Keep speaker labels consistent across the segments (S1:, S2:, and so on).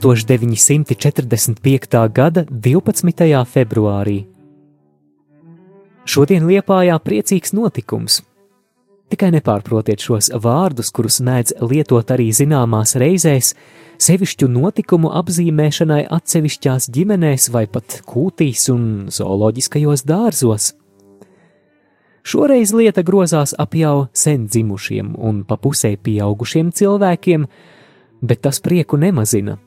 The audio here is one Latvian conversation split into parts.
S1: 1945. gada 12. februārī. Šodien Liepājā priecīgs notikums. Tikai nepārprotiet šos vārdus, kurus mēdz lietot arī zināmās reizēs, sevišķu notikumu apzīmēšanai atsevišķās ģimenēs vai pat kūtīs un zooloģiskajos dārzos. Šoreiz lieta grozās ap jau sen dzimušiem un pa pusē pieaugušiem cilvēkiem, bet tas prieku nemazina.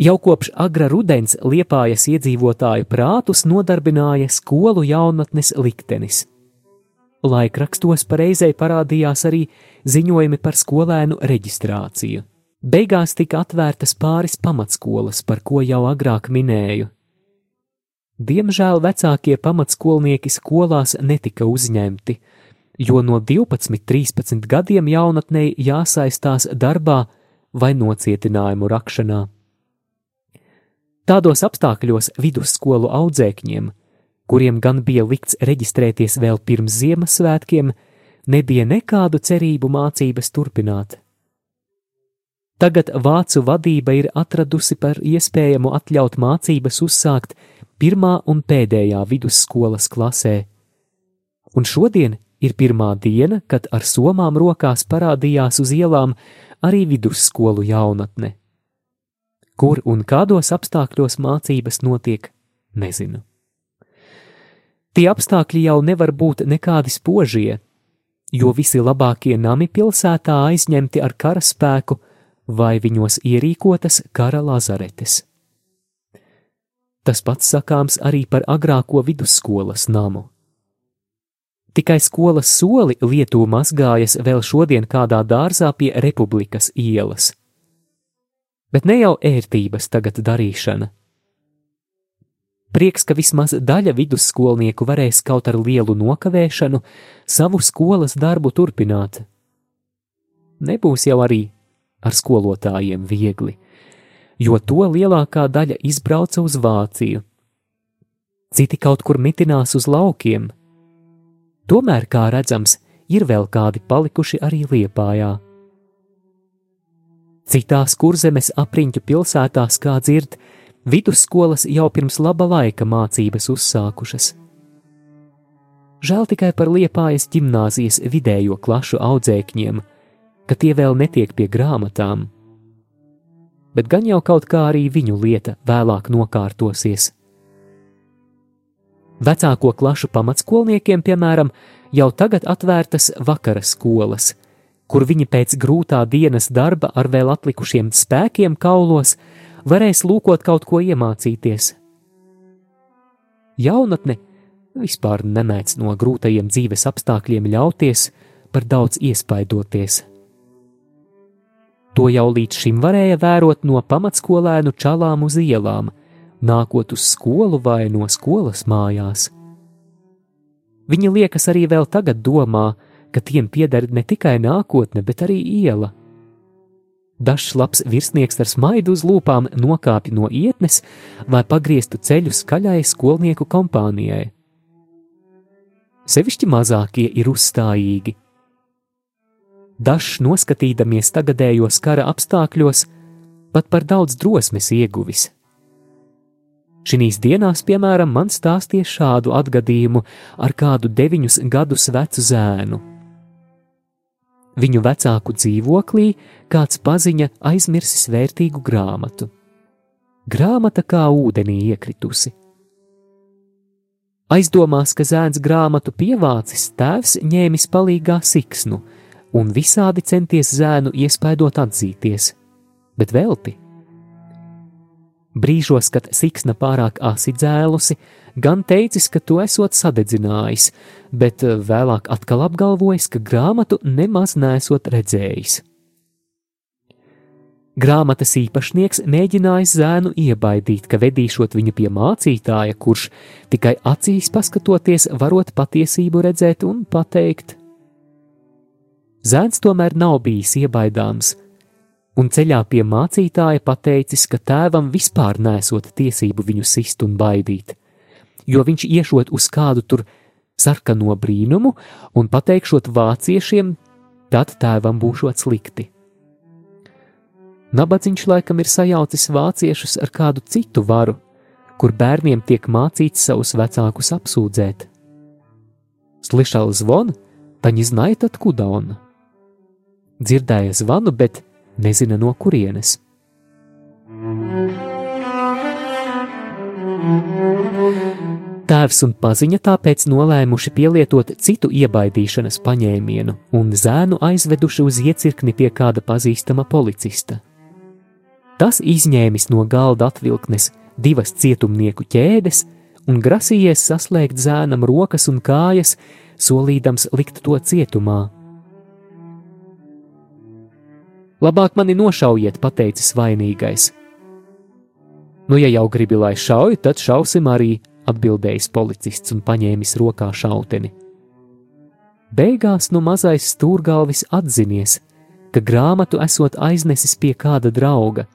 S1: Jau kopš agra rudens liepājas iedzīvotāju prātus nodarbināja skolu jaunatnes liktenis. Laikrakstos pareizai parādījās arī ziņojumi par skolēnu reģistrāciju. Beigās tika atvērtas pāris pamatskolas, par ko jau agrāk minēju. Diemžēl vecākie pamatskolnieki skolās netika uzņemti, jo no 12, 13 gadiem jaunatnei jāsaistās darbā vai nocietinājumu rakšanā. Tādos apstākļos vidusskolu audzēkņiem, kuriem gan bija likts reģistrēties vēl pirms Ziemassvētkiem, nebija nekādu cerību mācības turpināt. Tagad vācu vadība ir atradusi par iespējamu atļaut mācības uzsākt pirmā un pēdējā vidusskolas klasē. Un šodien ir pirmā diena, kad ar somām rokās parādījās uz ielām arī vidusskolu jaunatne. Kur un kādos apstākļos mācības notiek, nezinu. Tie apstākļi jau nevar būt nekādi spožie, jo visi labākie nami pilsētā aizņemti ar karaspēku vai viņos ierīkotas kara lazaretes. Tas pats sakāms arī par agrāko vidusskolas namu. Tikai skolas soli Lietuva mazgājas vēl šodien kādā dārzā pie Republikas ielas bet ne jau ērtības tagad darīšana. Prieks, ka vismaz daļa vidusskolnieku varēs kaut ar lielu nokavēšanu savu skolas darbu turpināt. Nebūs jau arī ar skolotājiem viegli, jo to lielākā daļa izbrauca uz Vāciju. Citi kaut kur mitinās uz laukiem. Tomēr, kā redzams, ir vēl kādi palikuši arī Liepājā. Citās kurzemes apriņķu pilsētās, kā dzird, vidusskolas jau pirms laba laika mācības uzsākušas. Žēl tikai par liepājas gimnāzijas vidējo klašu audzēkņiem, ka tie vēl netiek pie grāmatām. Bet gan jau kaut kā arī viņu lieta vēlāk nokārtosies. Vecāko klašu pamatskolniekiem, piemēram, jau tagad atvērtas vakara skolas, kur viņi pēc grūtā dienas darba ar vēl atlikušiem spēkiem kaulos varēs lūkot kaut ko iemācīties. Jaunatne vispār nemēdz no grūtajiem dzīves apstākļiem ļauties par daudz iespaidoties. To jau līdz šim varēja vērot no pamatskolēnu čalām uz ielām, nākot uz skolu vai no skolas mājās. Viņa liekas arī vēl tagad domā, ka tiem pieder ne tikai nākotne, bet arī iela. Dažs labs virsnieks ar smaidu uz lūpām nokāpj no ietnes, lai pagrieztu ceļu skaļai skolnieku kompānijai. Sevišķi mazākie ir uzstājīgi. Dažs noskatīdamies tagadējos kara apstākļos, pat par daudz drosmes ieguvis. Šīs dienās, piemēram, man stāstīja šādu atgadījumu ar kādu deviņus gadus vecu zēnu. Viņu vecāku dzīvoklī kāds paziņa aizmirsis vērtīgu grāmatu. Grāmata kā ūdenī iekritusi. Aizdomās, ka zēns grāmatu pievācis, tēvs ņēmis palīgā siksnu un visādi centies zēnu iespaidot atzīties, bet velti. Brīžos, kad siksna pārāk asi dzēlusi, gan teicis, ka tu esot sadedzinājis, bet eh, vēlāk atkal apgalvojis, ka grāmatu nemaz nesot redzējis. Grāmatas īpašnieks mēģinājis zēnu iebaidīt, ka vedīšot viņu pie mācītāja, kurš tikai acīs paskatoties, varot patiesību redzēt un pateikt. Zēns tomēr nav bijis iebaidāms, un ceļā pie mācītāja pateicis, ka tēvam vispār nesot tiesību viņu sist un baidīt, jo viņš iešot uz kādu tur sarkano brīnumu un pateikšot vāciešiem, tad tēvam būšot slikti. Nabadzīgs laikam ir sajaucis vāciešus ar kādu citu varu, kur bērniem tiek mācīts savus vecākus apsūdzēt. Slišal zvonu, taņi znaiet atkuda on. Dzirdēja zvanu, bet nezina no kurienes. Tēvs un paziņa tāpēc nolēmuši pielietot citu iebaidīšanas paņēmienu un zēnu aizveduši uz iecirkni pie kāda pazīstama policista. Tas izņēmis no galda atvilknes divas cietumnieku ķēdes un grasījies saslēgt zēnam rokas un kājas, solīdams likt to cietumā. Labāk mani nošaujiet, pateicis vainīgais. Nu, ja jau gribi, lai šauj, tad šausim arī, atbildējis policists un paņēmis rokā šauteni. Beigās nu mazais stūrgalvis atzinies, ka grāmatu esot aiznesis pie kāda drauga –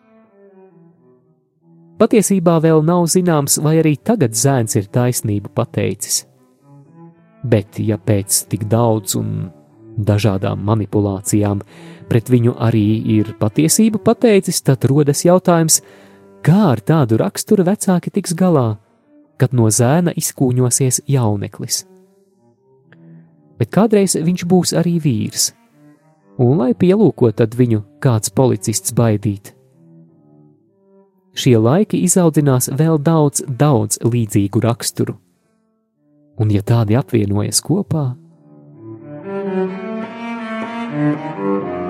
S1: Patiesībā vēl nav zināms, vai arī tagad zēns ir taisnību pateicis. Bet, ja pēc tik daudz un dažādām manipulācijām pret viņu arī ir patiesību pateicis, tad rodas jautājums, kā ar tādu raksturu vecāki tiks galā, kad no zēna izkūņosies jauneklis. Bet kādreiz viņš būs arī vīrs, un lai pielūko tad viņu kāds policists baidīt, šie laiki izaudzinās vēl daudz, daudz līdzīgu raksturu. Un, ja tādi apvienojas kopā, thank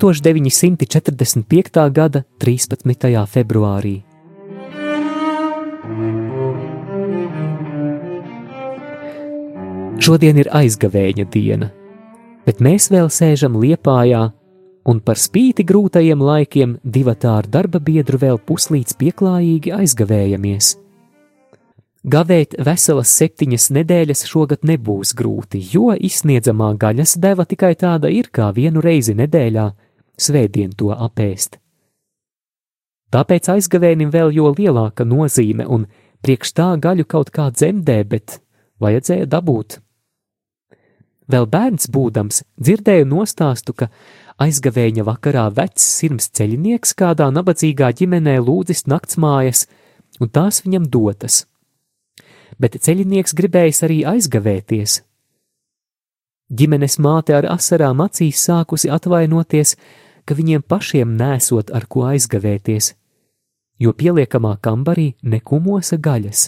S1: 1945. gada 13. februārī. Šodien ir aizgavēja diena, bet mēs vēl sēžam liepājā, un par spīti grūtajiem laikiem divatā ar darba biedru vēl puslīdz pieklājīgi aizgavējamies. Gavēt veselas septiņas nedēļas šogad nebūs grūti, jo izsniedzamā gaļas deva tikai tāda ir kā vienu reizi nedēļā, svētdien to apēst. Tāpēc aizgavēnim vēl jo lielāka nozīme, un priekš tā gaļu kaut kā dzemdē, bet vajadzēja dabūt. Vēl bērns būdams, dzirdēju nostāstu, ka aizgavēņa vakarā vecs sirms ceļinieks kādā nabadzīgā ģimenē lūdzis naktsmājas, un tās viņam dotas bet ceļinieks gribējis arī aizgavēties. Ģimenes māte ar asarām acīs sākusi atvainoties, ka viņiem pašiem nesot ar ko aizgavēties, jo pieliekamā kambarī nekumosa gaļas.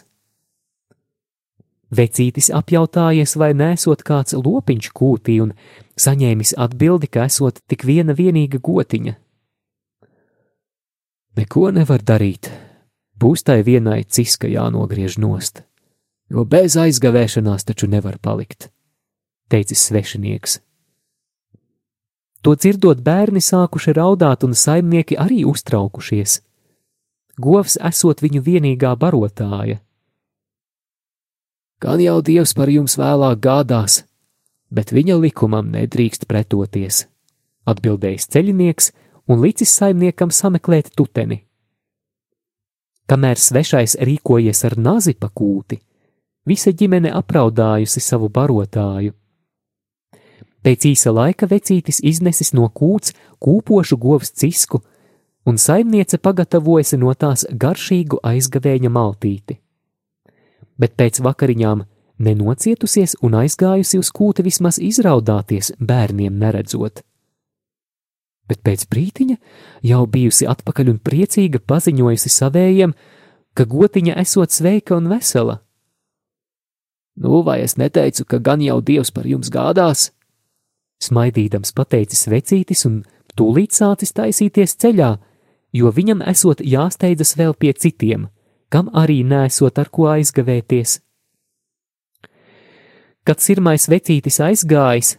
S1: Vecītis apjautājies, vai nesot kāds lopiņš kūtī, un saņēmis atbildi, ka esot tik viena vienīga gotiņa. Neko nevar darīt, būs tai vienai ciska jānogriež nost jo bez aizgavēšanās taču nevar palikt, teicis svešinieks. To dzirdot, bērni sākuši raudāt, un saimnieki arī uztraukušies. Govs esot viņu vienīgā barotāja. Gan jau Dievs par jums vēlāk gādās, bet viņa likumam nedrīkst pretoties, atbildējis ceļinieks un licis saimniekam sameklēt tuteni. Kamēr svešais rīkojies ar nazi pa kūti, visa ģimene apraudājusi savu barotāju. Pēc īsa laika vecītis iznesis no kūts kūpošu govs cisku, un saimniece pagatavojusi no tās garšīgu aizgavēņa maltīti. Bet pēc vakariņām nenocietusies un aizgājusi uz kūti vismaz izraudāties, bērniem neredzot. bet pēc brītiņa jau bijusi atpakaļ un priecīga paziņojusi savējiem, ka gotiņa esot sveika un vesela. Nu, vai es neteicu, ka gan jau Dievs par jums gādās? Smaidīdams pateicis vecītis un tūlīt sācis taisīties ceļā, jo viņam esot jāsteidzas vēl pie citiem, kam arī nesot ar ko aizgavēties. Kad sirmais vecītis aizgājis,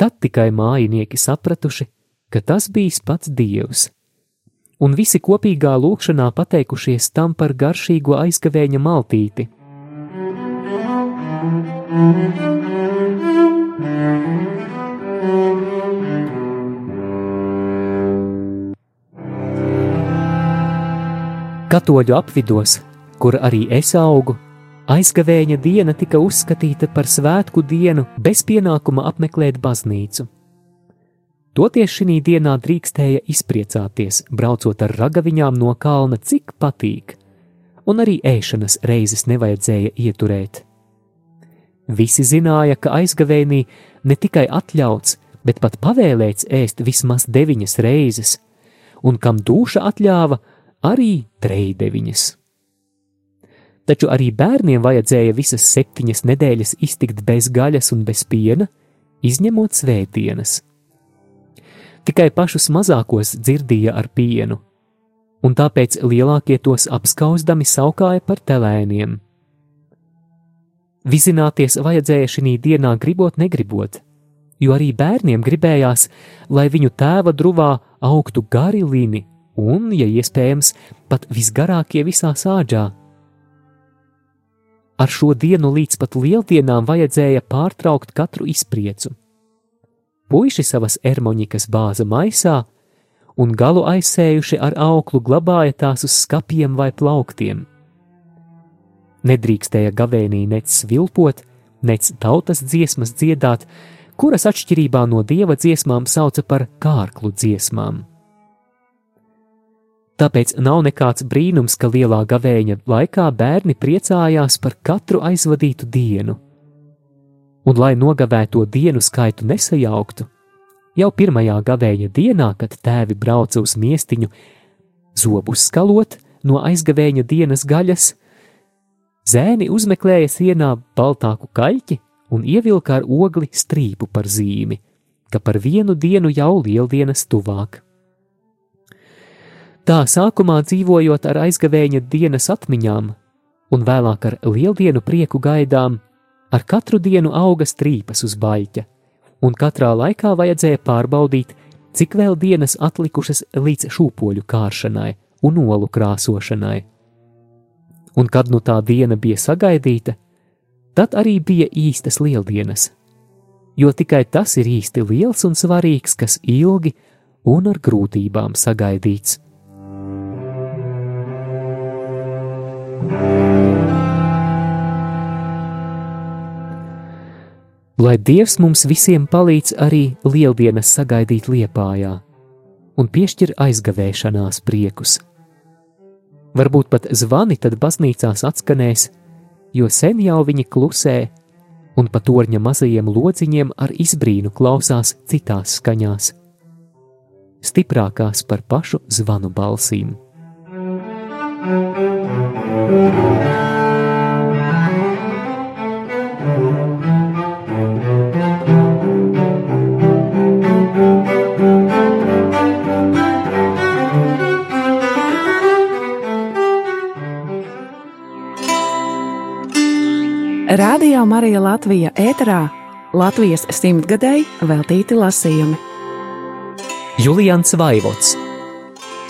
S1: tad tikai mājinieki sapratuši, ka tas bijis pats Dievs, un visi kopīgā lūkšanā pateikušies tam par garšīgo aizgavēņa maltīti. Katoļu apvidos, kur arī es augu, aizgavēņa diena tika uzskatīta par svētku dienu bez pienākuma apmeklēt baznīcu. Toties šī dienā drīkstēja izpriecāties, braucot ar ragaviņām no kalna, cik patīk, un arī ēšanas reizes nevajadzēja ieturēt. Visi zināja, ka aizgavēnī ne tikai atļauts, bet pat pavēlēts ēst vismaz deviņas reizes, un kam duša atļāva, arī trejdeviņas. Taču arī bērniem vajadzēja visas septiņas nedēļas iztikt bez gaļas un bez piena, izņemot svētdienas tikai pašus mazākos dzirdīja ar pienu, un tāpēc lielākie tos apskauzdami saukāja par telēniem. Vizināties vajadzēja šī dienā gribot, negribot, jo arī bērniem gribējās, lai viņu tēva druvā augtu gari līni un, ja iespējams, pat visgarākie visā sāģā. Ar šo dienu līdz pat lieldienām vajadzēja pārtraukt katru izpriecu puiši savas ermoņikas bāza maisā, un galu aizsējuši ar auklu glabāja tās uz skapiem vai plauktiem. Nedrīkstēja gavēnī nec svilpot, nec tautas dziesmas dziedāt, kuras atšķirībā no dieva dziesmām sauca par kārklu dziesmām. Tāpēc nav nekāds brīnums, ka lielā gavēņa laikā bērni priecājās par katru aizvadītu dienu un lai nogavēto dienu skaitu nesajauktu, jau pirmajā gavēja dienā, kad tēvi brauca uz miestiņu, zobus skalot no aizgavēja dienas gaļas, zēni uzmeklēja sienā baltāku kaļķi un ievilka ar ogli strīpu par zīmi, ka par vienu dienu jau lieldienas tuvāk. Tā sākumā dzīvojot ar aizgavēja dienas atmiņām, un vēlāk ar lieldienu prieku gaidām, Ar katru dienu auga strīpas uz baļķa, un katrā laikā vajadzēja pārbaudīt, cik vēl dienas atlikušas līdz šūpoļu kāršanai un olu krāsošanai. Un kad nu tā diena bija sagaidīta, tad arī bija īstas lieldienas, jo tikai tas ir īsti liels un svarīgs, kas ilgi un ar grūtībām sagaidīts. Lai Dievs mums visiem palīdz arī lieldienas sagaidīt liepājā un piešķir aizgavēšanās priekus. Varbūt pat zvani tad baznīcās atskanēs, jo sen jau viņi klusē, un pa torņa mazajiem lodziņiem ar izbrīnu klausās citās skaņās, stiprākās par pašu zvanu balsīm.
S2: Radio Marija Latvija ēterā Latvijas simtgadēji veltīti lasījumi.
S1: Julians Vaivots